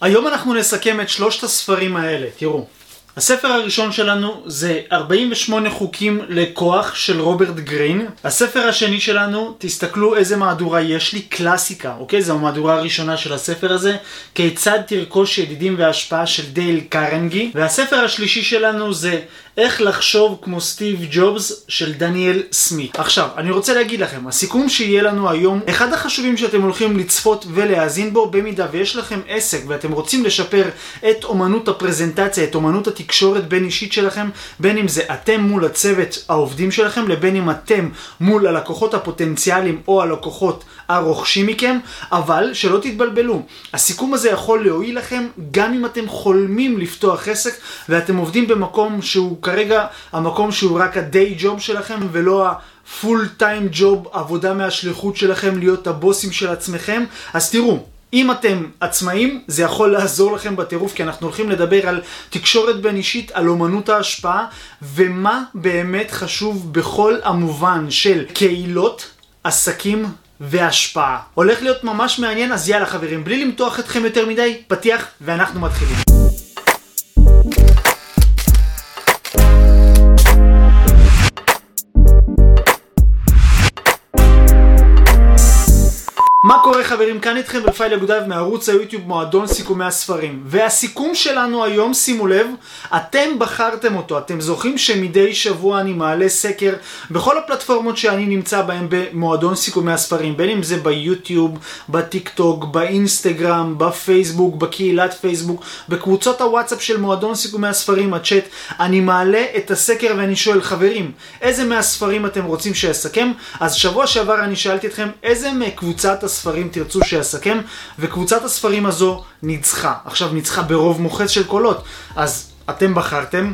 היום אנחנו נסכם את שלושת הספרים האלה, תראו. הספר הראשון שלנו זה 48 חוקים לכוח של רוברט גרין. הספר השני שלנו, תסתכלו איזה מהדורה יש לי, קלאסיקה, אוקיי? זו המהדורה הראשונה של הספר הזה. כיצד תרכוש ידידים והשפעה של דייל קרנגי. והספר השלישי שלנו זה איך לחשוב כמו סטיב ג'ובס של דניאל סמית. עכשיו, אני רוצה להגיד לכם, הסיכום שיהיה לנו היום, אחד החשובים שאתם הולכים לצפות ולהאזין בו, במידה ויש לכם עסק ואתם רוצים לשפר את אומנות הפרזנטציה, את אומנות התקשורת בין אישית שלכם, בין אם זה אתם מול הצוות העובדים שלכם, לבין אם אתם מול הלקוחות הפוטנציאליים או הלקוחות הרוכשים מכם, אבל שלא תתבלבלו, הסיכום הזה יכול להועיל לכם גם אם אתם חולמים לפתוח עסק ואתם עובדים במקום שהוא כרגע המקום שהוא רק ה-day job שלכם ולא ה-full time job, עבודה מהשליחות שלכם להיות הבוסים של עצמכם. אז תראו, אם אתם עצמאים, זה יכול לעזור לכם בטירוף, כי אנחנו הולכים לדבר על תקשורת בין אישית, על אומנות ההשפעה, ומה באמת חשוב בכל המובן של קהילות, עסקים והשפעה. הולך להיות ממש מעניין, אז יאללה חברים, בלי למתוח אתכם יותר מדי, פתיח ואנחנו מתחילים. מה קורה חברים? כאן איתכם רפאל יגודב מערוץ היוטיוב מועדון סיכומי הספרים. והסיכום שלנו היום, שימו לב, אתם בחרתם אותו. אתם זוכרים שמדי שבוע אני מעלה סקר בכל הפלטפורמות שאני נמצא בהן במועדון סיכומי הספרים. בין אם זה ביוטיוב, בטיק טוק, באינסטגרם, בפייסבוק, בקהילת פייסבוק, בקבוצות הוואטסאפ של מועדון סיכומי הספרים, הצ'אט. אני מעלה את הסקר ואני שואל, חברים, איזה מהספרים אתם רוצים שאסכם? אז שבוע שעבר אני שאלתי אתכם, איזה מקבוצת הספרים תרצו שאסכם, וקבוצת הספרים הזו ניצחה. עכשיו ניצחה ברוב מוחץ של קולות. אז אתם בחרתם,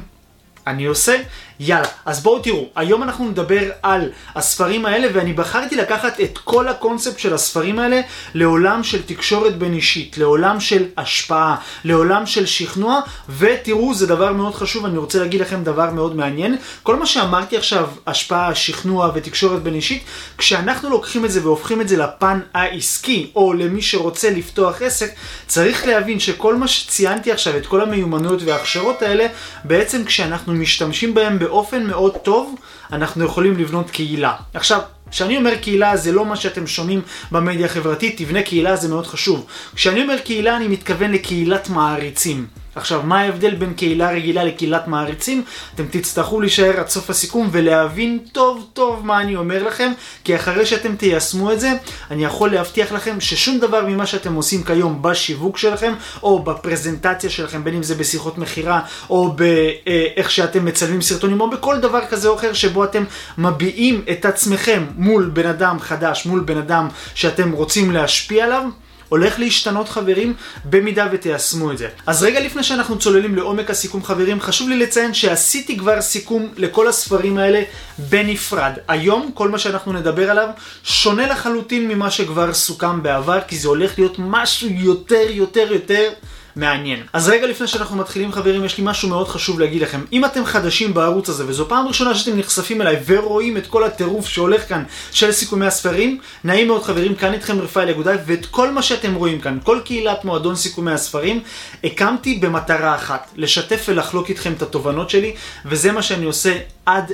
אני עושה, יאללה. אז בואו תראו, היום אנחנו נדבר על הספרים האלה, ואני בחרתי לקחת את כל הקונספט של הספרים האלה לעולם של תקשורת בין אישית, לעולם של השפעה, לעולם של שכנוע, ותראו, זה דבר מאוד חשוב, אני רוצה להגיד לכם דבר מאוד מעניין. כל מה שאמרתי עכשיו, השפעה, שכנוע ותקשורת בין אישית, כשאנחנו לוקחים את זה והופכים את זה לפן העסקי, או למי שרוצה לפתוח עסק, צריך להבין שכל מה שציינתי עכשיו, את כל המיומנויות וההכשרות האלה, בעצם כשאנחנו משתמשים בהם באופן מאוד טוב, אנחנו יכולים לבנות קהילה. עכשיו, כשאני אומר קהילה זה לא מה שאתם שומעים במדיה החברתית, תבנה קהילה זה מאוד חשוב. כשאני אומר קהילה אני מתכוון לקהילת מעריצים. עכשיו, מה ההבדל בין קהילה רגילה לקהילת מעריצים? אתם תצטרכו להישאר עד סוף הסיכום ולהבין טוב טוב מה אני אומר לכם, כי אחרי שאתם תיישמו את זה, אני יכול להבטיח לכם ששום דבר ממה שאתם עושים כיום בשיווק שלכם, או בפרזנטציה שלכם, בין אם זה בשיחות מכירה, או באיך שאתם מצלמים סרטונים, או בכל דבר כזה או אחר שבו אתם מביעים את עצמכם מול בן אדם חדש, מול בן אדם שאתם רוצים להשפיע עליו, הולך להשתנות חברים, במידה ותיישמו את זה. אז רגע לפני שאנחנו צוללים לעומק הסיכום חברים, חשוב לי לציין שעשיתי כבר סיכום לכל הספרים האלה בנפרד. היום כל מה שאנחנו נדבר עליו שונה לחלוטין ממה שכבר סוכם בעבר, כי זה הולך להיות משהו יותר יותר יותר... מעניין. אז רגע לפני שאנחנו מתחילים חברים, יש לי משהו מאוד חשוב להגיד לכם. אם אתם חדשים בערוץ הזה, וזו פעם ראשונה שאתם נחשפים אליי ורואים את כל הטירוף שהולך כאן של סיכומי הספרים, נעים מאוד חברים, כאן איתכם רפאל יגודאי, ואת כל מה שאתם רואים כאן, כל קהילת מועדון סיכומי הספרים, הקמתי במטרה אחת, לשתף ולחלוק איתכם את התובנות שלי, וזה מה שאני עושה עד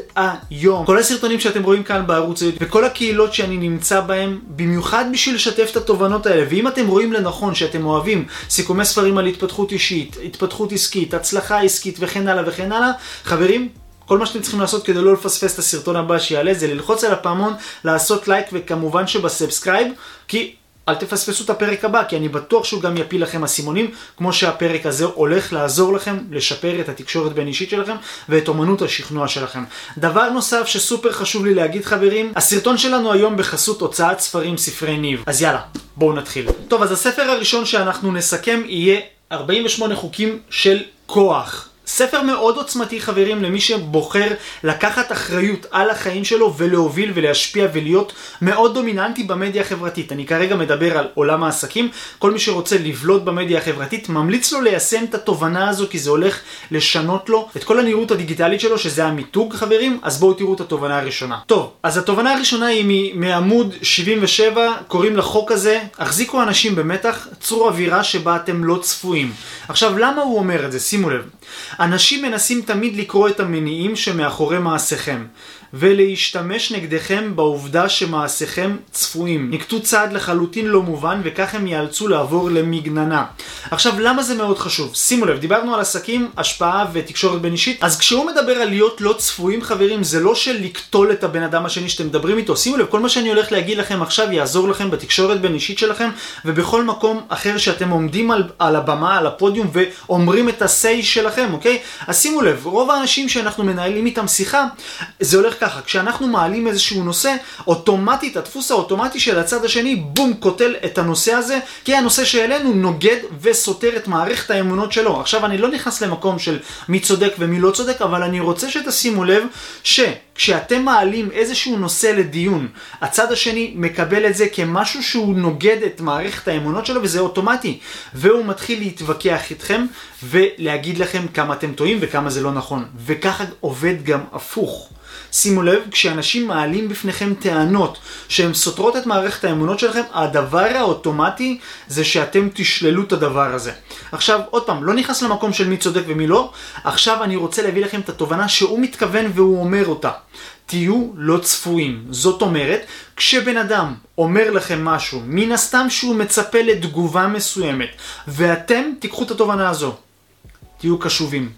היום. כל הסרטונים שאתם רואים כאן בערוץ הזה, וכל הקהילות שאני נמצא בהם, במיוחד בשביל לשתף את התובנות האלה, ואם אתם רואים לנכון שאתם אוהבים סיכומי ספרים על התפתחות אישית, התפתחות עסקית, הצלחה עסקית וכן הלאה וכן הלאה, חברים, כל מה שאתם צריכים לעשות כדי לא לפספס את הסרטון הבא שיעלה זה ללחוץ על הפעמון, לעשות לייק וכמובן שב subscribe, כי אל תפספסו את הפרק הבא, כי אני בטוח שהוא גם יפיל לכם אסימונים, כמו שהפרק הזה הולך לעזור לכם לשפר את התקשורת בין אישית שלכם ואת אומנות השכנוע שלכם. דבר נוסף שסופר חשוב לי להגיד חברים, הסרטון שלנו היום בחסות הוצאת ספרים ספרי ניב. אז יאללה, בואו נתחיל. טוב, אז הספר הראשון שאנחנו נסכם יהיה 48 חוקים של כוח. ספר מאוד עוצמתי חברים למי שבוחר לקחת אחריות על החיים שלו ולהוביל ולהשפיע ולהיות מאוד דומיננטי במדיה החברתית. אני כרגע מדבר על עולם העסקים, כל מי שרוצה לבלוט במדיה החברתית ממליץ לו ליישם את התובנה הזו כי זה הולך לשנות לו את כל הנראות הדיגיטלית שלו שזה המיתוג חברים, אז בואו תראו את התובנה הראשונה. טוב, אז התובנה הראשונה היא מעמוד 77, קוראים לחוק הזה, החזיקו אנשים במתח, צרו אווירה שבה אתם לא צפויים. עכשיו למה הוא אומר את זה? שימו לב. אנשים מנסים תמיד לקרוא את המניעים שמאחורי מעשיכם. ולהשתמש נגדכם בעובדה שמעשיכם צפויים. נקטו צעד לחלוטין לא מובן וכך הם ייאלצו לעבור למגננה. עכשיו למה זה מאוד חשוב? שימו לב, דיברנו על עסקים, השפעה ותקשורת בין אישית, אז כשהוא מדבר על להיות לא צפויים חברים, זה לא של לקטול את הבן אדם השני שאתם מדברים איתו. שימו לב, כל מה שאני הולך להגיד לכם עכשיו יעזור לכם בתקשורת בין אישית שלכם ובכל מקום אחר שאתם עומדים על, על הבמה, על הפודיום ואומרים את ה-say שלכם, אוקיי? אז שימו לב, רוב האנשים שאנחנו מנהלים איתם שיחה, זה הולך ככה, כשאנחנו מעלים איזשהו נושא, אוטומטית, הדפוס האוטומטי של הצד השני, בום, קוטל את הנושא הזה, כי הנושא שהעלינו נוגד וסותר את מערכת האמונות שלו. עכשיו, אני לא נכנס למקום של מי צודק ומי לא צודק, אבל אני רוצה שתשימו לב שכשאתם מעלים איזשהו נושא לדיון, הצד השני מקבל את זה כמשהו שהוא נוגד את מערכת האמונות שלו, וזה אוטומטי. והוא מתחיל להתווכח איתכם ולהגיד לכם כמה אתם טועים וכמה זה לא נכון. וככה עובד גם הפוך. שימו לב, כשאנשים מעלים בפניכם טענות שהן סותרות את מערכת האמונות שלכם, הדבר האוטומטי זה שאתם תשללו את הדבר הזה. עכשיו, עוד פעם, לא נכנס למקום של מי צודק ומי לא, עכשיו אני רוצה להביא לכם את התובנה שהוא מתכוון והוא אומר אותה. תהיו לא צפויים. זאת אומרת, כשבן אדם אומר לכם משהו, מן הסתם שהוא מצפה לתגובה מסוימת, ואתם תיקחו את התובנה הזו. תהיו קשובים.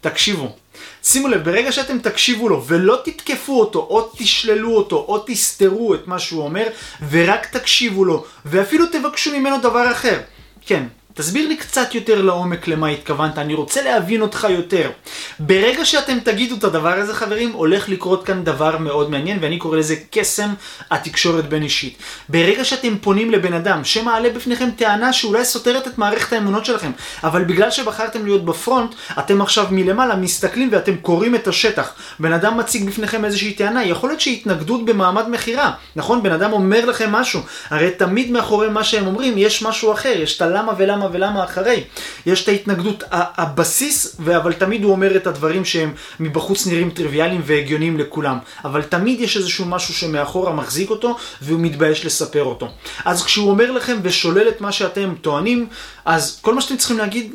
תקשיבו. שימו לב, ברגע שאתם תקשיבו לו ולא תתקפו אותו, או תשללו אותו, או תסתרו את מה שהוא אומר, ורק תקשיבו לו, ואפילו תבקשו ממנו דבר אחר. כן, תסביר לי קצת יותר לעומק למה התכוונת, אני רוצה להבין אותך יותר. ברגע שאתם תגידו את הדבר הזה חברים, הולך לקרות כאן דבר מאוד מעניין ואני קורא לזה קסם התקשורת בין אישית. ברגע שאתם פונים לבן אדם שמעלה בפניכם טענה שאולי סותרת את מערכת האמונות שלכם, אבל בגלל שבחרתם להיות בפרונט, אתם עכשיו מלמעלה מסתכלים ואתם קוראים את השטח. בן אדם מציג בפניכם איזושהי טענה, יכול להיות שהתנגדות במעמד מכירה, נכון? בן אדם אומר לכם משהו, הרי תמיד מאחורי מה שהם אומרים יש משהו אחר, יש את הלמה ולמה ולמה אחרי. יש את ההתנגדות, הבסיס, אבל תמיד הוא אומר את הדברים שהם מבחוץ נראים טריוויאליים והגיוניים לכולם. אבל תמיד יש איזשהו משהו שמאחורה מחזיק אותו, והוא מתבייש לספר אותו. אז כשהוא אומר לכם ושולל את מה שאתם טוענים, אז כל מה שאתם צריכים להגיד,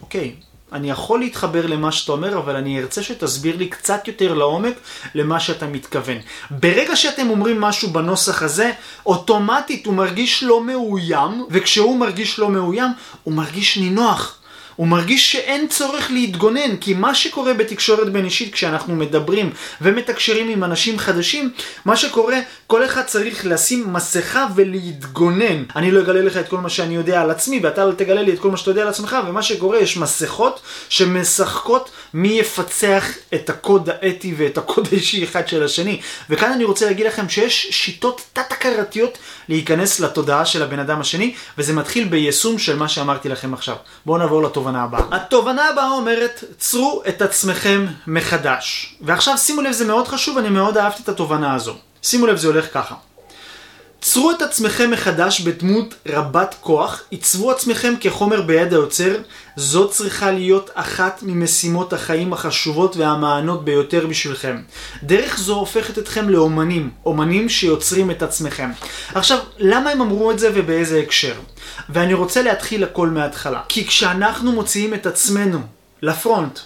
אוקיי, אני יכול להתחבר למה שאתה אומר, אבל אני ארצה שתסביר לי קצת יותר לעומק למה שאתה מתכוון. ברגע שאתם אומרים משהו בנוסח הזה, אוטומטית הוא מרגיש לא מאוים, וכשהוא מרגיש לא מאוים, הוא מרגיש נינוח. הוא מרגיש שאין צורך להתגונן, כי מה שקורה בתקשורת בין אישית כשאנחנו מדברים ומתקשרים עם אנשים חדשים, מה שקורה, כל אחד צריך לשים מסכה ולהתגונן. אני לא אגלה לך את כל מה שאני יודע על עצמי, ואתה לא תגלה לי את כל מה שאתה יודע על עצמך, ומה שקורה, יש מסכות שמשחקות מי יפצח את הקוד האתי ואת הקוד האישי אחד של השני. וכאן אני רוצה להגיד לכם שיש שיטות תת-הכרתיות להיכנס לתודעה של הבן אדם השני, וזה מתחיל ביישום של מה שאמרתי לכם עכשיו. בואו נעבור לתובנה הבאה. התובנה הבאה אומרת, צרו את עצמכם מחדש. ועכשיו שימו לב, זה מאוד חשוב, אני מאוד אהבתי את התובנה הזו. שימו לב, זה הולך ככה. צרו את עצמכם מחדש בדמות רבת כוח, עיצבו עצמכם כחומר ביד היוצר, זו צריכה להיות אחת ממשימות החיים החשובות והמענות ביותר בשבילכם. דרך זו הופכת אתכם לאומנים, אומנים שיוצרים את עצמכם. עכשיו, למה הם אמרו את זה ובאיזה הקשר? ואני רוצה להתחיל הכל מההתחלה. כי כשאנחנו מוציאים את עצמנו לפרונט,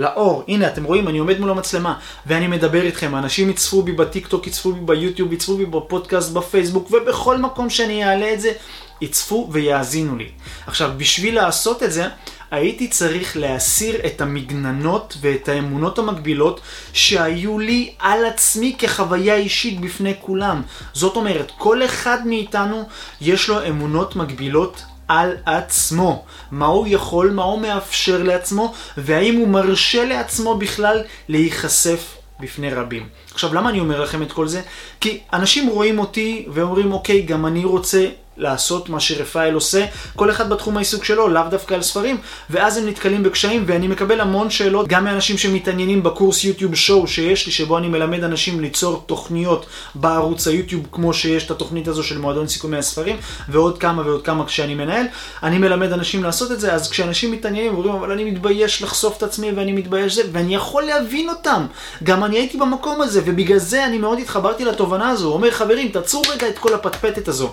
לאור, הנה אתם רואים, אני עומד מול המצלמה ואני מדבר איתכם, אנשים יצפו בי בטיקטוק, יצפו בי ביוטיוב, יצפו בי בפודקאסט, בפייסבוק ובכל מקום שאני אעלה את זה, יצפו ויאזינו לי. עכשיו, בשביל לעשות את זה, הייתי צריך להסיר את המגננות ואת האמונות המקבילות שהיו לי על עצמי כחוויה אישית בפני כולם. זאת אומרת, כל אחד מאיתנו יש לו אמונות מקבילות על עצמו. מה הוא יכול, מה הוא מאפשר לעצמו, והאם הוא מרשה לעצמו בכלל להיחשף בפני רבים. עכשיו, למה אני אומר לכם את כל זה? כי אנשים רואים אותי ואומרים, אוקיי, גם אני רוצה לעשות מה שרפאל עושה, כל אחד בתחום העיסוק שלו, לאו דווקא על ספרים, ואז הם נתקלים בקשיים, ואני מקבל המון שאלות, גם מאנשים שמתעניינים בקורס יוטיוב שואו שיש לי, שבו אני מלמד אנשים ליצור תוכניות בערוץ היוטיוב, כמו שיש את התוכנית הזו של מועדון סיכומי הספרים, ועוד כמה ועוד כמה כשאני מנהל. אני מלמד אנשים לעשות את זה, אז כשאנשים מתעניינים, אומרים, אבל אני מתבייש לחשוף את עצמי, ואני מתבייש זה, ואני יכול להבין אותם. גם אני הייתי במקום הזה, ובגלל זה אני מאוד התחברתי לתובנה הזו. הוא אומר, חברים, תעצרו רגע את כל הפטפטת הזו.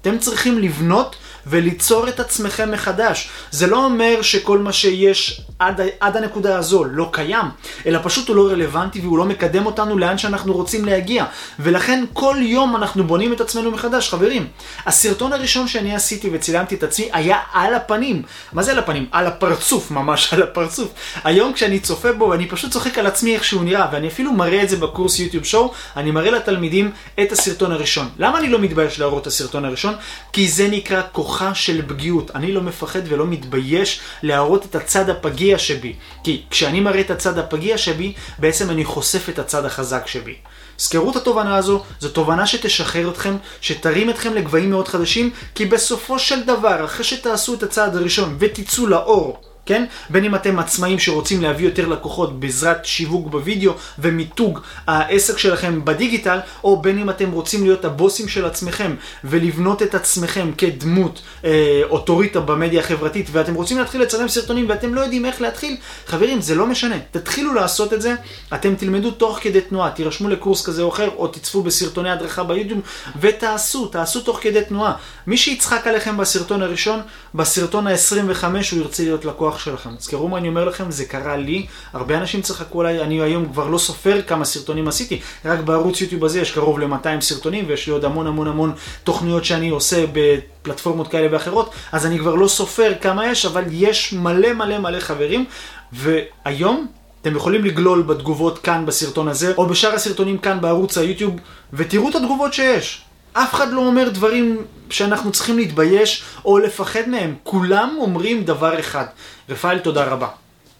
אתם צריכים לבנות וליצור את עצמכם מחדש. זה לא אומר שכל מה שיש עד, עד הנקודה הזו לא קיים, אלא פשוט הוא לא רלוונטי והוא לא מקדם אותנו לאן שאנחנו רוצים להגיע. ולכן כל יום אנחנו בונים את עצמנו מחדש. חברים, הסרטון הראשון שאני עשיתי וצילמתי את עצמי היה על הפנים. מה זה על הפנים? על הפרצוף, ממש על הפרצוף. היום כשאני צופה בו, אני פשוט צוחק על עצמי איך שהוא נראה, ואני אפילו מראה את זה בקורס יוטיוב שואו, אני מראה לתלמידים את הסרטון הראשון. למה אני לא מתבייש להראות את הסרטון הראשון? כי זה נקרא כוחה של פגיעות. אני לא מפחד ולא מתבייש להראות את הצד הפגיע שבי. כי כשאני מראה את הצד הפגיע שבי, בעצם אני חושף את הצד החזק שבי. זכרו את התובנה הזו, זו תובנה שתשחרר אתכם, שתרים אתכם לגבהים מאוד חדשים, כי בסופו של דבר, אחרי שתעשו את הצעד הראשון ותצאו לאור, כן? בין אם אתם עצמאים שרוצים להביא יותר לקוחות בעזרת שיווק בווידאו ומיתוג העסק שלכם בדיגיטל, או בין אם אתם רוצים להיות הבוסים של עצמכם ולבנות את עצמכם כדמות אה, אוטוריטה במדיה החברתית, ואתם רוצים להתחיל לצלם סרטונים ואתם לא יודעים איך להתחיל, חברים, זה לא משנה. תתחילו לעשות את זה, אתם תלמדו תוך כדי תנועה, תירשמו לקורס כזה או אחר, או תצפו בסרטוני הדרכה ביוטיוב, ותעשו, תעשו תוך כדי תנועה. מי שיצחק עליכם בסרטון הראשון, בסרטון ה-25 הוא ירצה להיות לקוח. הכוח שלכם. תזכרו מה אני אומר לכם, זה קרה לי, הרבה אנשים צחקו עליי, אני היום כבר לא סופר כמה סרטונים עשיתי, רק בערוץ יוטיוב הזה יש קרוב ל-200 סרטונים ויש לי עוד המון המון המון תוכניות שאני עושה בפלטפורמות כאלה ואחרות, אז אני כבר לא סופר כמה יש, אבל יש מלא מלא מלא חברים, והיום אתם יכולים לגלול בתגובות כאן בסרטון הזה, או בשאר הסרטונים כאן בערוץ היוטיוב, ותראו את התגובות שיש. אף אחד לא אומר דברים שאנחנו צריכים להתבייש או לפחד מהם. כולם אומרים דבר אחד. רפאל, תודה רבה.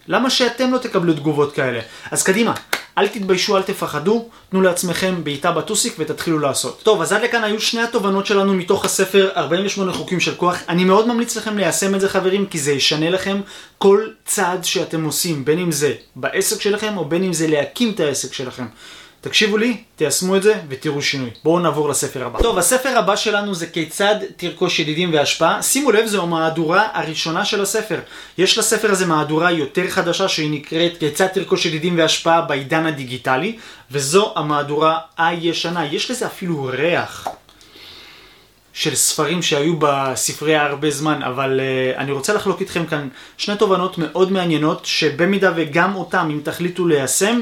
למה שאתם לא תקבלו תגובות כאלה? אז קדימה, אל תתביישו, אל תפחדו, תנו לעצמכם בעיטה בטוסיק ותתחילו לעשות. טוב, אז עד לכאן היו שני התובנות שלנו מתוך הספר 48 חוקים של כוח. אני מאוד ממליץ לכם ליישם את זה חברים, כי זה ישנה לכם כל צעד שאתם עושים, בין אם זה בעסק שלכם או בין אם זה להקים את העסק שלכם. תקשיבו לי, תיישמו את זה ותראו שינוי. בואו נעבור לספר הבא. טוב, הספר הבא שלנו זה כיצד תרכוש ידידים והשפעה. שימו לב, זו המהדורה הראשונה של הספר. יש לספר הזה מהדורה יותר חדשה שהיא נקראת כיצד תרכוש ידידים והשפעה בעידן הדיגיטלי, וזו המהדורה הישנה. יש לזה אפילו ריח. של ספרים שהיו בספרייה הרבה זמן, אבל uh, אני רוצה לחלוק איתכם כאן שני תובנות מאוד מעניינות, שבמידה וגם אותם, אם תחליטו ליישם,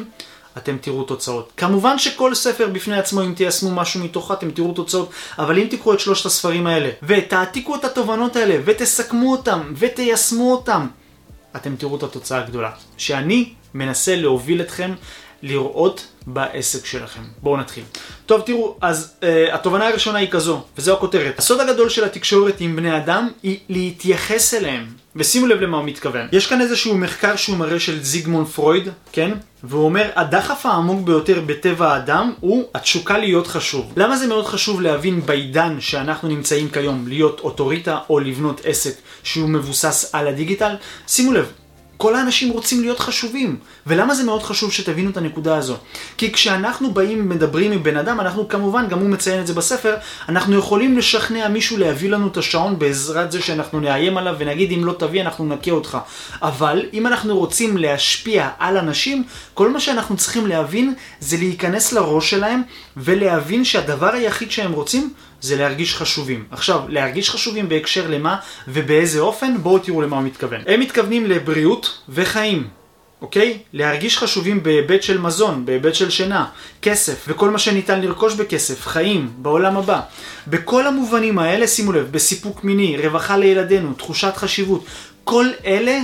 אתם תראו תוצאות. כמובן שכל ספר בפני עצמו, אם תיישמו משהו מתוכו, אתם תראו תוצאות, אבל אם תיקחו את שלושת הספרים האלה, ותעתיקו את התובנות האלה, ותסכמו אותם, ותיישמו אותם, אתם תראו את התוצאה הגדולה. שאני מנסה להוביל אתכם לראות בעסק שלכם. בואו נתחיל. טוב, תראו, אז uh, התובנה הראשונה היא כזו, וזו הכותרת. הסוד הגדול של התקשורת עם בני אדם היא להתייחס אליהם. ושימו לב למה הוא מתכוון. יש כאן איזשהו מחקר שהוא מראה של זיגמון פרויד, כן? והוא אומר, הדחף העמוק ביותר בטבע האדם הוא התשוקה להיות חשוב. למה זה מאוד חשוב להבין בעידן שאנחנו נמצאים כיום, להיות אוטוריטה או לבנות עסק שהוא מבוסס על הדיגיטל? שימו לב, כל האנשים רוצים להיות חשובים. ולמה זה מאוד חשוב שתבינו את הנקודה הזו? כי כשאנחנו באים, מדברים עם בן אדם, אנחנו כמובן, גם הוא מציין את זה בספר, אנחנו יכולים לשכנע מישהו להביא לנו את השעון בעזרת זה שאנחנו נאיים עליו ונגיד אם לא תביא אנחנו נכה אותך. אבל אם אנחנו רוצים להשפיע על אנשים, כל מה שאנחנו צריכים להבין זה להיכנס לראש שלהם ולהבין שהדבר היחיד שהם רוצים זה להרגיש חשובים. עכשיו, להרגיש חשובים בהקשר למה ובאיזה אופן, בואו תראו למה הוא מתכוון. הם מתכוונים לבריאות וחיים. אוקיי? להרגיש חשובים בהיבט של מזון, בהיבט של שינה, כסף, וכל מה שניתן לרכוש בכסף, חיים, בעולם הבא. בכל המובנים האלה, שימו לב, בסיפוק מיני, רווחה לילדינו, תחושת חשיבות, כל אלה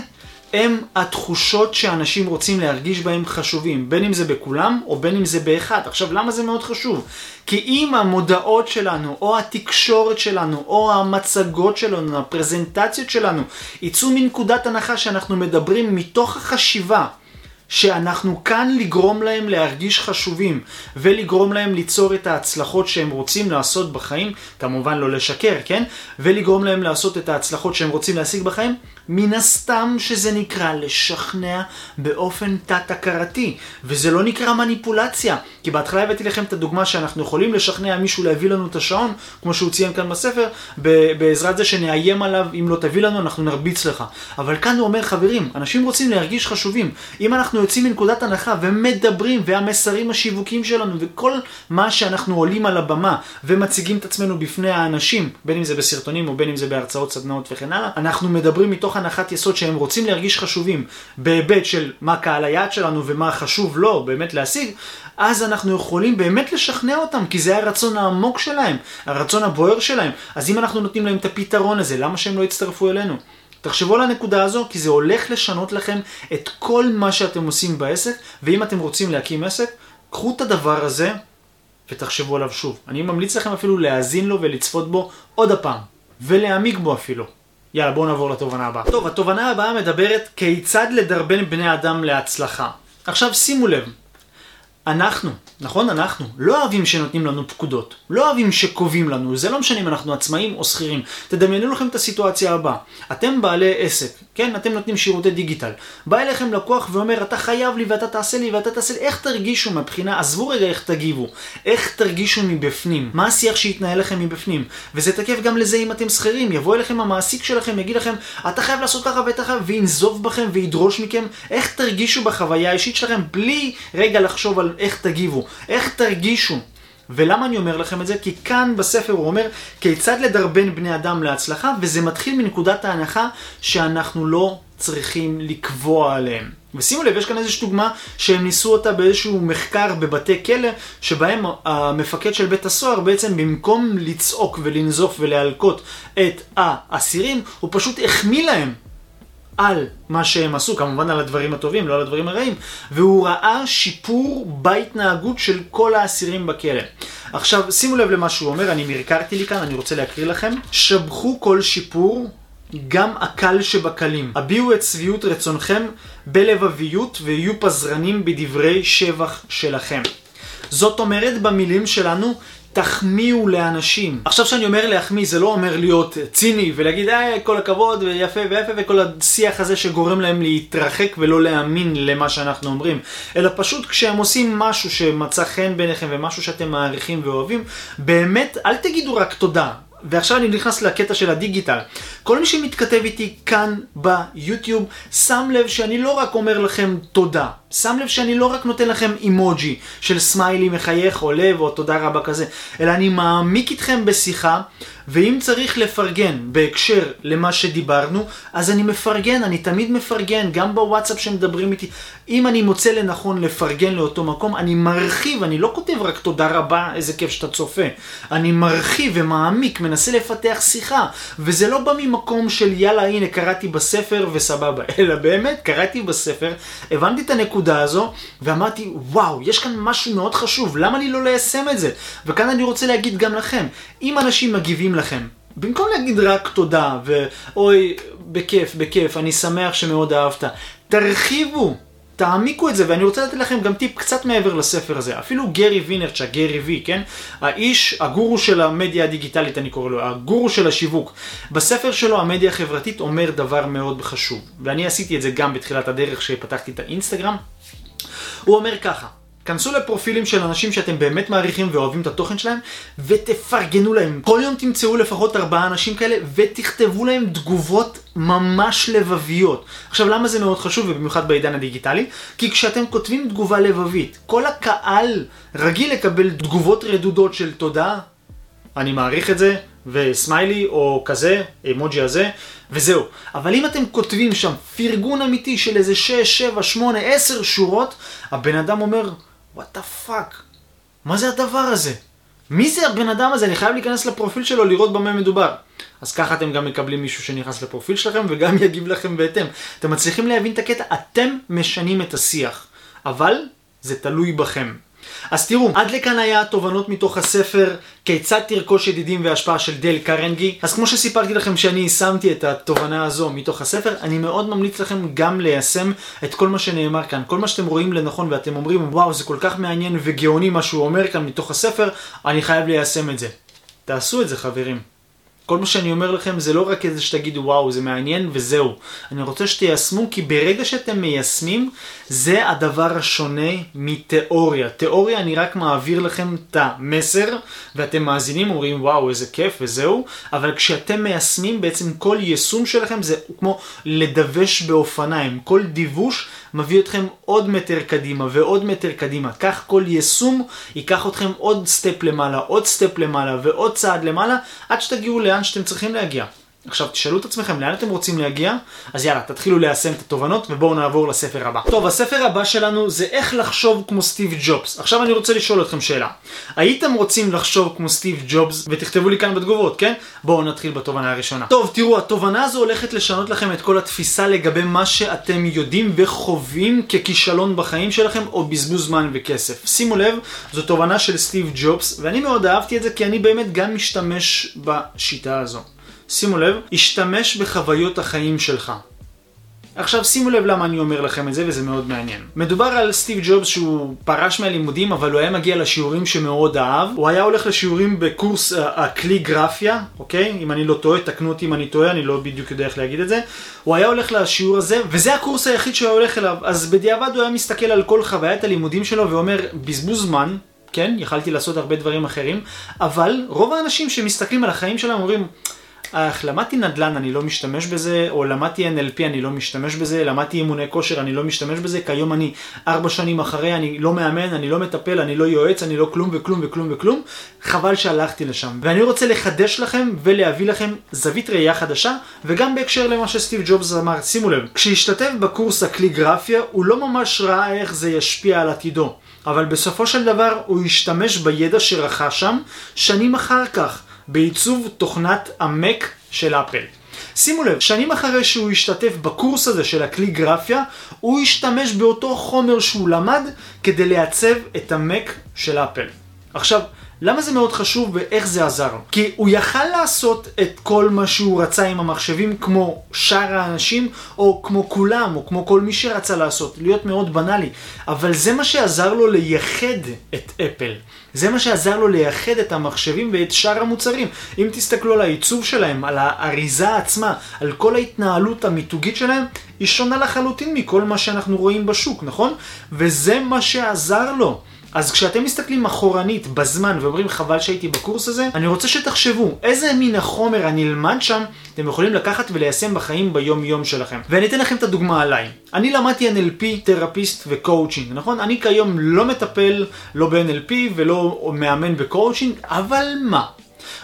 הם התחושות שאנשים רוצים להרגיש בהם חשובים, בין אם זה בכולם או בין אם זה באחד. עכשיו, למה זה מאוד חשוב? כי אם המודעות שלנו, או התקשורת שלנו, או המצגות שלנו, הפרזנטציות שלנו, יצאו מנקודת הנחה שאנחנו מדברים מתוך החשיבה שאנחנו כאן לגרום להם להרגיש חשובים ולגרום להם ליצור את ההצלחות שהם רוצים לעשות בחיים, כמובן לא לשקר, כן? ולגרום להם לעשות את ההצלחות שהם רוצים להשיג בחיים, מן הסתם שזה נקרא לשכנע באופן תת-הכרתי, וזה לא נקרא מניפולציה, כי בהתחלה הבאתי לכם את הדוגמה שאנחנו יכולים לשכנע מישהו להביא לנו את השעון, כמו שהוא ציין כאן בספר, בעזרת זה שנאיים עליו, אם לא תביא לנו אנחנו נרביץ לך. אבל כאן הוא אומר, חברים, אנשים רוצים להרגיש חשובים. אם אנחנו יוצאים מנקודת הנחה ומדברים, והמסרים השיווקיים שלנו, וכל מה שאנחנו עולים על הבמה ומציגים את עצמנו בפני האנשים, בין אם זה בסרטונים או בין אם זה בהרצאות, סדנאות וכן הלאה, אנחנו מדברים מתוך הנחת יסוד שהם רוצים להרגיש חשובים בהיבט של מה קהל היעד שלנו ומה חשוב לו באמת להשיג, אז אנחנו יכולים באמת לשכנע אותם, כי זה הרצון העמוק שלהם, הרצון הבוער שלהם. אז אם אנחנו נותנים להם את הפתרון הזה, למה שהם לא יצטרפו אלינו? תחשבו על הנקודה הזו, כי זה הולך לשנות לכם את כל מה שאתם עושים בעסק, ואם אתם רוצים להקים עסק, קחו את הדבר הזה ותחשבו עליו שוב. אני ממליץ לכם אפילו להאזין לו ולצפות בו עוד הפעם, ולהעמיק בו אפילו. יאללה, בואו נעבור לתובנה הבאה. טוב, התובנה הבאה מדברת כיצד לדרבן בני אדם להצלחה. עכשיו שימו לב, אנחנו, נכון? אנחנו לא אוהבים שנותנים לנו פקודות, לא אוהבים שקובעים לנו, זה לא משנה אם אנחנו עצמאים או שכירים. תדמיינו לכם את הסיטואציה הבאה, אתם בעלי עסק, כן? אתם נותנים שירותי דיגיטל. בא אליכם לקוח ואומר, אתה חייב לי ואתה תעשה לי ואתה תעשה לי, איך תרגישו מבחינה, עזבו רגע איך תגיבו, איך תרגישו מבפנים, מה השיח שיתנהל לכם מבפנים. וזה תקף גם לזה אם אתם שכירים, יבוא אליכם המעסיק שלכם, יגיד לכם, אתה חייב לעשות ככה ואתה חייב, וינזוף בכם וידרוש מכם, איך תרגישו בחוויה האישית שלכם, בלי רגע לחשוב על איך תגיבו, איך תרגישו. ולמה אני אומר לכם את זה? כי כאן בספר הוא אומר כיצד לדרבן בני אדם להצלחה, וזה מתחיל מנקודת ההנחה שאנחנו לא צריכים לקבוע עליהם. ושימו לב, יש כאן איזושהי דוגמה שהם ניסו אותה באיזשהו מחקר בבתי כלא, שבהם המפקד של בית הסוהר בעצם במקום לצעוק ולנזוף ולהלקות את האסירים, הוא פשוט החמיא להם על מה שהם עשו, כמובן על הדברים הטובים, לא על הדברים הרעים, והוא ראה שיפור בהתנהגות של כל האסירים בכלא. עכשיו, שימו לב למה שהוא אומר, אני מרקרתי לי כאן, אני רוצה להקריא לכם. שבחו כל שיפור, גם הקל שבקלים. הביעו את שביעות רצונכם בלבביות ויהיו פזרנים בדברי שבח שלכם. זאת אומרת, במילים שלנו, תחמיאו לאנשים. עכשיו שאני אומר להחמיא, זה לא אומר להיות ציני ולהגיד, אה, כל הכבוד ויפה ויפה וכל השיח הזה שגורם להם להתרחק ולא להאמין למה שאנחנו אומרים. אלא פשוט כשהם עושים משהו שמצא חן בעיניכם ומשהו שאתם מעריכים ואוהבים, באמת, אל תגידו רק תודה. ועכשיו אני נכנס לקטע של הדיגיטל. כל מי שמתכתב איתי כאן ביוטיוב, שם לב שאני לא רק אומר לכם תודה. שם לב שאני לא רק נותן לכם אימוג'י של סמיילי מחייך או לב או תודה רבה כזה, אלא אני מעמיק איתכם בשיחה, ואם צריך לפרגן בהקשר למה שדיברנו, אז אני מפרגן, אני תמיד מפרגן, גם בוואטסאפ שמדברים איתי. אם אני מוצא לנכון לפרגן לאותו מקום, אני מרחיב, אני לא כותב רק תודה רבה, איזה כיף שאתה צופה. אני מרחיב ומעמיק, מנסה לפתח שיחה, וזה לא בא ממקום של יאללה הנה קראתי בספר וסבבה, אלא באמת קראתי בספר, הבנתי את. הנקודה הזו, ואמרתי, וואו, יש כאן משהו מאוד חשוב, למה לי לא ליישם את זה? וכאן אני רוצה להגיד גם לכם, אם אנשים מגיבים לכם, במקום להגיד רק תודה, ואוי, בכיף, בכיף, אני שמח שמאוד אהבת, תרחיבו. תעמיקו את זה, ואני רוצה לתת לכם גם טיפ קצת מעבר לספר הזה. אפילו גרי וינרצ'ה, גרי וי, כן? האיש, הגורו של המדיה הדיגיטלית, אני קורא לו, הגורו של השיווק. בספר שלו, המדיה החברתית, אומר דבר מאוד חשוב. ואני עשיתי את זה גם בתחילת הדרך שפתחתי את האינסטגרם. הוא אומר ככה, כנסו לפרופילים של אנשים שאתם באמת מעריכים ואוהבים את התוכן שלהם, ותפרגנו להם. כל יום תמצאו לפחות ארבעה אנשים כאלה, ותכתבו להם תגובות ממש לבביות. עכשיו, למה זה מאוד חשוב, ובמיוחד בעידן הדיגיטלי? כי כשאתם כותבים תגובה לבבית, כל הקהל רגיל לקבל תגובות רדודות של תודה, אני מעריך את זה, וסמיילי, או כזה, אמוג'י הזה, וזהו. אבל אם אתם כותבים שם פרגון אמיתי של איזה 6, 7, 8, 10 שורות, הבן אדם אומר, what the fuck, מה זה הדבר הזה? מי זה הבן אדם הזה? אני חייב להיכנס לפרופיל שלו לראות במה מדובר. אז ככה אתם גם מקבלים מישהו שנכנס לפרופיל שלכם וגם יגיב לכם בהתאם. אתם מצליחים להבין את הקטע, אתם משנים את השיח, אבל זה תלוי בכם. אז תראו, עד לכאן היה תובנות מתוך הספר כיצד תרכוש ידידים והשפעה של דל קרנגי. אז כמו שסיפרתי לכם שאני יישמתי את התובנה הזו מתוך הספר, אני מאוד ממליץ לכם גם ליישם את כל מה שנאמר כאן. כל מה שאתם רואים לנכון ואתם אומרים, וואו, זה כל כך מעניין וגאוני מה שהוא אומר כאן מתוך הספר, אני חייב ליישם את זה. תעשו את זה חברים. כל מה שאני אומר לכם זה לא רק איזה שתגידו וואו זה מעניין וזהו. אני רוצה שתיישמו כי ברגע שאתם מיישמים זה הדבר השונה מתיאוריה. תיאוריה אני רק מעביר לכם את המסר ואתם מאזינים אומרים וואו איזה כיף וזהו. אבל כשאתם מיישמים בעצם כל יישום שלכם זה כמו לדווש באופניים. כל דיווש מביא אתכם עוד מטר קדימה ועוד מטר קדימה. כך כל יישום ייקח אתכם עוד step למעלה, עוד step למעלה ועוד צעד למעלה עד שתגיעו לאן שאתם צריכים להגיע. עכשיו תשאלו את עצמכם לאן אתם רוצים להגיע, אז יאללה, תתחילו ליישם את התובנות ובואו נעבור לספר הבא. טוב, הספר הבא שלנו זה איך לחשוב כמו סטיב ג'ובס. עכשיו אני רוצה לשאול אתכם שאלה. הייתם רוצים לחשוב כמו סטיב ג'ובס, ותכתבו לי כאן בתגובות, כן? בואו נתחיל בתובנה הראשונה. טוב, תראו, התובנה הזו הולכת לשנות לכם את כל התפיסה לגבי מה שאתם יודעים וחווים ככישלון בחיים שלכם, או בזבוז זמן וכסף. שימו לב, זו תובנה של סטיב ג'ובס, ואני מאוד אהבתי את זה כי אני באמת גם משתמש בשיטה הזו. שימו לב, השתמש בחוויות החיים שלך. עכשיו שימו לב למה אני אומר לכם את זה וזה מאוד מעניין. מדובר על סטיב ג'ובס שהוא פרש מהלימודים אבל הוא היה מגיע לשיעורים שמאוד אהב. הוא היה הולך לשיעורים בקורס uh, הקליגרפיה, אוקיי? אם אני לא טועה, תקנו אותי אם אני טועה, אני לא בדיוק יודע איך להגיד את זה. הוא היה הולך לשיעור הזה וזה הקורס היחיד שהוא היה הולך אליו. אז בדיעבד הוא היה מסתכל על כל חוויית הלימודים שלו ואומר בזבוז זמן, כן? יכלתי לעשות הרבה דברים אחרים, אבל רוב האנשים שמסתכלים על החיים שלהם אומרים למדתי נדל"ן, אני לא משתמש בזה, או למדתי NLP, אני לא משתמש בזה, למדתי אימוני כושר, אני לא משתמש בזה, כיום אני ארבע שנים אחרי, אני לא מאמן, אני לא מטפל, אני לא יועץ, אני לא כלום וכלום וכלום וכלום, חבל שהלכתי לשם. ואני רוצה לחדש לכם ולהביא לכם זווית ראייה חדשה, וגם בהקשר למה שסטיב ג'ובס אמר, שימו לב, כשהשתתף בקורס הקליגרפיה, הוא לא ממש ראה איך זה ישפיע על עתידו. אבל בסופו של דבר הוא השתמש בידע שרכש שם שנים אחר כך. בעיצוב תוכנת המק של אפל. שימו לב, שנים אחרי שהוא השתתף בקורס הזה של הקליגרפיה, הוא השתמש באותו חומר שהוא למד כדי לעצב את המק של אפל. עכשיו, למה זה מאוד חשוב ואיך זה עזר? כי הוא יכל לעשות את כל מה שהוא רצה עם המחשבים כמו שאר האנשים, או כמו כולם, או כמו כל מי שרצה לעשות, להיות מאוד בנאלי. אבל זה מה שעזר לו לייחד את אפל. זה מה שעזר לו לייחד את המחשבים ואת שאר המוצרים. אם תסתכלו על העיצוב שלהם, על האריזה עצמה, על כל ההתנהלות המיתוגית שלהם, היא שונה לחלוטין מכל מה שאנחנו רואים בשוק, נכון? וזה מה שעזר לו. אז כשאתם מסתכלים אחורנית בזמן ואומרים חבל שהייתי בקורס הזה, אני רוצה שתחשבו איזה מין החומר הנלמד שם אתם יכולים לקחת וליישם בחיים ביום יום שלכם. ואני אתן לכם את הדוגמה עליי. אני למדתי NLP, therapist ו coaching, נכון? אני כיום לא מטפל לא ב-NLP ולא מאמן בקואוצ'ינג, אבל מה?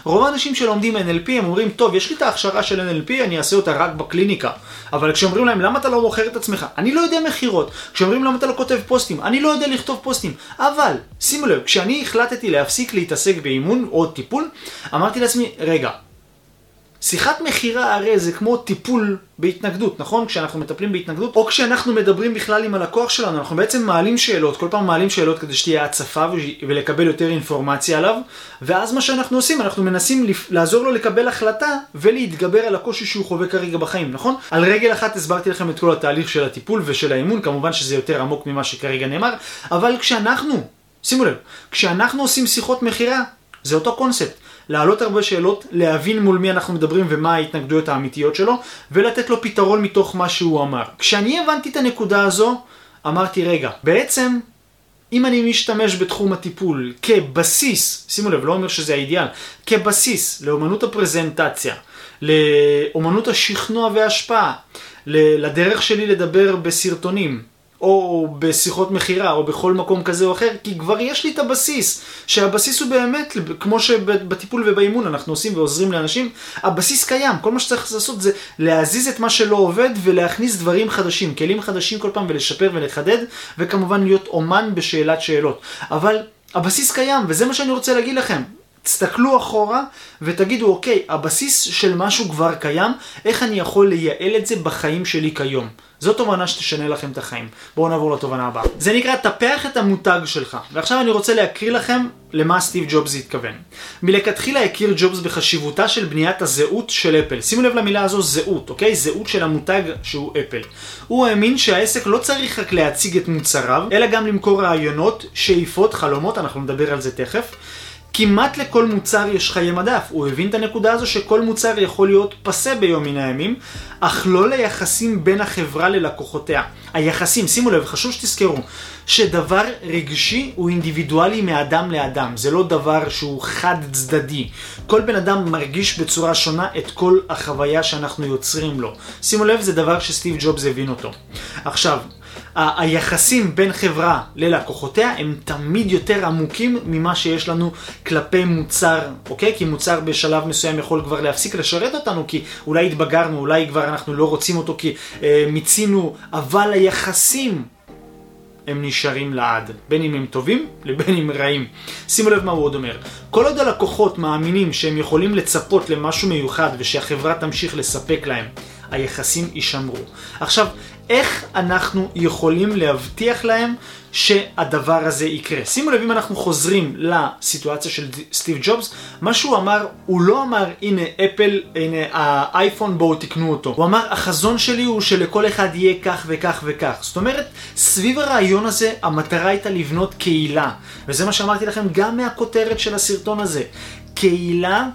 רוב האנשים שלומדים NLP הם אומרים, טוב, יש לי את ההכשרה של NLP, אני אעשה אותה רק בקליניקה. אבל כשאומרים להם, למה אתה לא מוכר את עצמך? אני לא יודע מכירות. כשאומרים למה אתה לא כותב פוסטים? אני לא יודע לכתוב פוסטים. אבל, שימו לב, כשאני החלטתי להפסיק להתעסק באימון או טיפול, אמרתי לעצמי, רגע, שיחת מכירה הרי זה כמו טיפול בהתנגדות, נכון? כשאנחנו מטפלים בהתנגדות, או כשאנחנו מדברים בכלל עם הלקוח שלנו, אנחנו בעצם מעלים שאלות, כל פעם מעלים שאלות כדי שתהיה הצפה ולקבל יותר אינפורמציה עליו, ואז מה שאנחנו עושים, אנחנו מנסים לעזור לו לקבל החלטה ולהתגבר על הקושי שהוא חווה כרגע בחיים, נכון? על רגל אחת הסברתי לכם את כל התהליך של הטיפול ושל האימון, כמובן שזה יותר עמוק ממה שכרגע נאמר, אבל כשאנחנו, שימו לב, כשאנחנו עושים שיחות מכירה, זה אותו קונספט. להעלות הרבה שאלות, להבין מול מי אנחנו מדברים ומה ההתנגדויות האמיתיות שלו, ולתת לו פתרון מתוך מה שהוא אמר. כשאני הבנתי את הנקודה הזו, אמרתי, רגע, בעצם, אם אני משתמש בתחום הטיפול כבסיס, שימו לב, לא אומר שזה האידיאל, כבסיס לאומנות הפרזנטציה, לאומנות השכנוע וההשפעה, לדרך שלי לדבר בסרטונים, או בשיחות מכירה, או בכל מקום כזה או אחר, כי כבר יש לי את הבסיס, שהבסיס הוא באמת, כמו שבטיפול ובאימון אנחנו עושים ועוזרים לאנשים, הבסיס קיים, כל מה שצריך לעשות זה להזיז את מה שלא עובד ולהכניס דברים חדשים, כלים חדשים כל פעם ולשפר ולחדד, וכמובן להיות אומן בשאלת שאלות. אבל הבסיס קיים, וזה מה שאני רוצה להגיד לכם. תסתכלו אחורה ותגידו, אוקיי, הבסיס של משהו כבר קיים, איך אני יכול לייעל את זה בחיים שלי כיום? זו תובנה שתשנה לכם את החיים. בואו נעבור לתובנה הבאה. זה נקרא, טפח את המותג שלך. ועכשיו אני רוצה להקריא לכם למה סטיב ג'ובס התכוון. מלכתחילה הכיר ג'ובס בחשיבותה של בניית הזהות של אפל. שימו לב למילה הזו זהות, אוקיי? זהות של המותג שהוא אפל. הוא האמין שהעסק לא צריך רק להציג את מוצריו, אלא גם למכור רעיונות, שאיפות, חלומות, אנחנו נדבר על זה תכף. כמעט לכל מוצר יש חיי מדף. הוא הבין את הנקודה הזו שכל מוצר יכול להיות פסה ביום מן הימים, אך לא ליחסים בין החברה ללקוחותיה. היחסים, שימו לב, חשוב שתזכרו, שדבר רגשי הוא אינדיבידואלי מאדם לאדם, זה לא דבר שהוא חד צדדי. כל בן אדם מרגיש בצורה שונה את כל החוויה שאנחנו יוצרים לו. שימו לב, זה דבר שסטיב ג'ובס הבין אותו. עכשיו, היחסים בין חברה ללקוחותיה הם תמיד יותר עמוקים ממה שיש לנו כלפי מוצר, אוקיי? כי מוצר בשלב מסוים יכול כבר להפסיק לשרת אותנו, כי אולי התבגרנו, אולי כבר אנחנו לא רוצים אותו כי אה, מיצינו, אבל היחסים הם נשארים לעד, בין אם הם טובים לבין אם רעים. שימו לב מה הוא עוד אומר. כל עוד הלקוחות מאמינים שהם יכולים לצפות למשהו מיוחד ושהחברה תמשיך לספק להם, היחסים יישמרו. עכשיו, איך אנחנו יכולים להבטיח להם שהדבר הזה יקרה. שימו לב אם אנחנו חוזרים לסיטואציה של סטיב ג'ובס, מה שהוא אמר, הוא לא אמר הנה אפל, הנה האייפון בואו תקנו אותו. הוא אמר החזון שלי הוא שלכל אחד יהיה כך וכך וכך. זאת אומרת, סביב הרעיון הזה המטרה הייתה לבנות קהילה. וזה מה שאמרתי לכם גם מהכותרת של הסרטון הזה. קהילה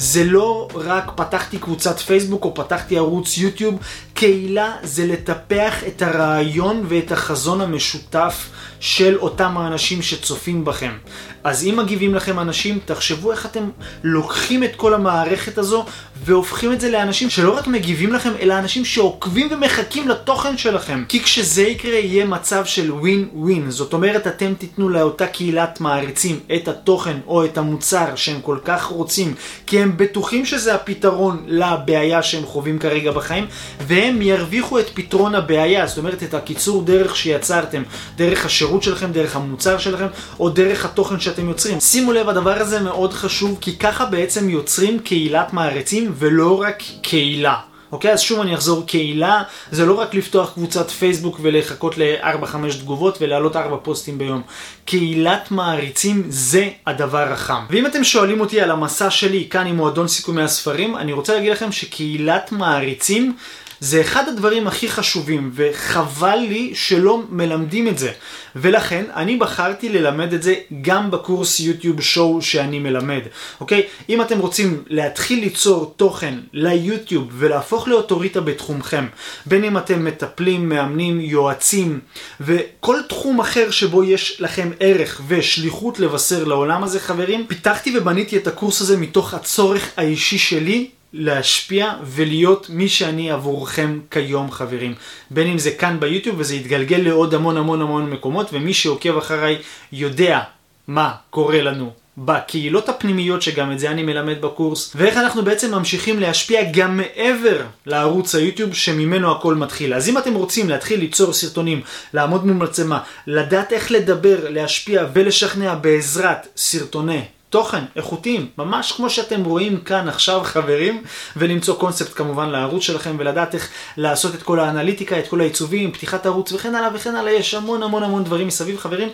זה לא רק פתחתי קבוצת פייסבוק או פתחתי ערוץ יוטיוב, קהילה זה לטפח את הרעיון ואת החזון המשותף של אותם האנשים שצופים בכם. אז אם מגיבים לכם אנשים, תחשבו איך אתם לוקחים את כל המערכת הזו והופכים את זה לאנשים שלא רק מגיבים לכם, אלא אנשים שעוקבים ומחכים לתוכן שלכם. כי כשזה יקרה יהיה מצב של ווין ווין. זאת אומרת, אתם תיתנו לאותה קהילת מעריצים את התוכן או את המוצר שהם כל כך רוצים, כי הם בטוחים שזה הפתרון לבעיה שהם חווים כרגע בחיים, והם ירוויחו את פתרון הבעיה, זאת אומרת, את הקיצור דרך שיצרתם, דרך השירות שלכם, דרך המוצר שלכם, או דרך התוכן שאתם יוצרים. שימו לב, הדבר הזה מאוד חשוב, כי ככה בעצם יוצרים קהילת מעריצים ולא רק קהילה. אוקיי, אז שוב אני אחזור, קהילה זה לא רק לפתוח קבוצת פייסבוק ולחכות ל-4-5 תגובות ולהעלות 4 פוסטים ביום. קהילת מעריצים זה הדבר החם. ואם אתם שואלים אותי על המסע שלי כאן עם מועדון סיכומי הספרים, אני רוצה להגיד לכם שקהילת מעריצים זה אחד הדברים הכי חשובים, וחבל לי שלא מלמדים את זה. ולכן אני בחרתי ללמד את זה גם בקורס יוטיוב שואו שאני מלמד. אוקיי? אם אתם רוצים להתחיל ליצור תוכן ליוטיוב ולהפוך לאוטוריטה בתחומכם, בין אם אתם מטפלים, מאמנים, יועצים, וכל תחום אחר שבו יש לכם ערך ושליחות לבשר לעולם הזה, חברים, פיתחתי ובניתי את הקורס הזה מתוך הצורך האישי שלי להשפיע ולהיות מי שאני עבורכם כיום חברים. בין אם זה כאן ביוטיוב וזה יתגלגל לעוד המון המון המון מקומות ומי שעוקב אחריי יודע מה קורה לנו בקהילות הפנימיות שגם את זה אני מלמד בקורס ואיך אנחנו בעצם ממשיכים להשפיע גם מעבר לערוץ היוטיוב שממנו הכל מתחיל. אז אם אתם רוצים להתחיל ליצור סרטונים, לעמוד מול מצלמה, לדעת איך לדבר, להשפיע ולשכנע בעזרת סרטוני תוכן איכותיים, ממש כמו שאתם רואים כאן עכשיו חברים, ולמצוא קונספט כמובן לערוץ שלכם ולדעת איך לעשות את כל האנליטיקה, את כל העיצובים, פתיחת ערוץ וכן הלאה וכן הלאה, יש המון המון המון דברים מסביב חברים.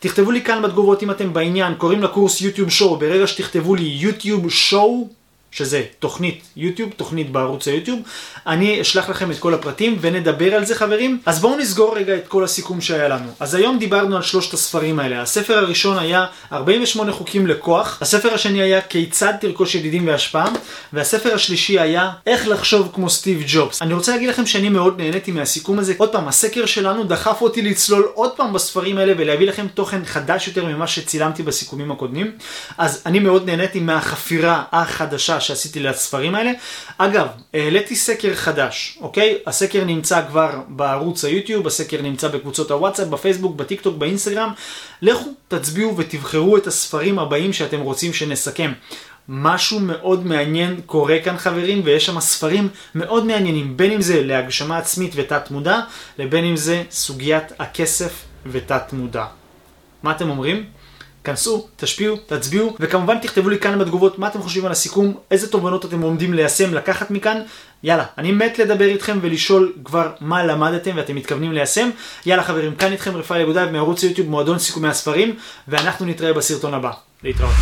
תכתבו לי כאן בתגובות אם אתם בעניין, קוראים לקורס יוטיוב שואו, ברגע שתכתבו לי יוטיוב שואו, שזה תוכנית יוטיוב, תוכנית בערוץ היוטיוב. אני אשלח לכם את כל הפרטים ונדבר על זה חברים. אז בואו נסגור רגע את כל הסיכום שהיה לנו. אז היום דיברנו על שלושת הספרים האלה. הספר הראשון היה 48 חוקים לכוח, הספר השני היה כיצד תרכוש ידידים והשפעה, והספר השלישי היה איך לחשוב כמו סטיב ג'ובס. אני רוצה להגיד לכם שאני מאוד נהניתי מהסיכום הזה. עוד פעם, הסקר שלנו דחף אותי לצלול עוד פעם בספרים האלה ולהביא לכם תוכן חדש יותר ממה שצילמתי בסיכומים הקודמים. אז אני מאוד נהניתי מהחפירה החדשה שעשיתי לספרים האלה. אגב, העליתי סקר חדש, אוקיי? הסקר נמצא כבר בערוץ היוטיוב, הסקר נמצא בקבוצות הוואטסאפ, בפייסבוק, בטיק טוק, באינסטגרם. לכו, תצביעו ותבחרו את הספרים הבאים שאתם רוצים שנסכם. משהו מאוד מעניין קורה כאן חברים, ויש שם ספרים מאוד מעניינים, בין אם זה להגשמה עצמית ותת מודע, לבין אם זה סוגיית הכסף ותת מודע. מה אתם אומרים? כנסו, תשפיעו, תצביעו, וכמובן תכתבו לי כאן בתגובות מה אתם חושבים על הסיכום, איזה תובנות אתם עומדים ליישם, לקחת מכאן. יאללה, אני מת לדבר איתכם ולשאול כבר מה למדתם ואתם מתכוונים ליישם. יאללה חברים, כאן איתכם רפאל יגודאי מערוץ היוטיוב מועדון סיכומי הספרים, ואנחנו נתראה בסרטון הבא. להתראות.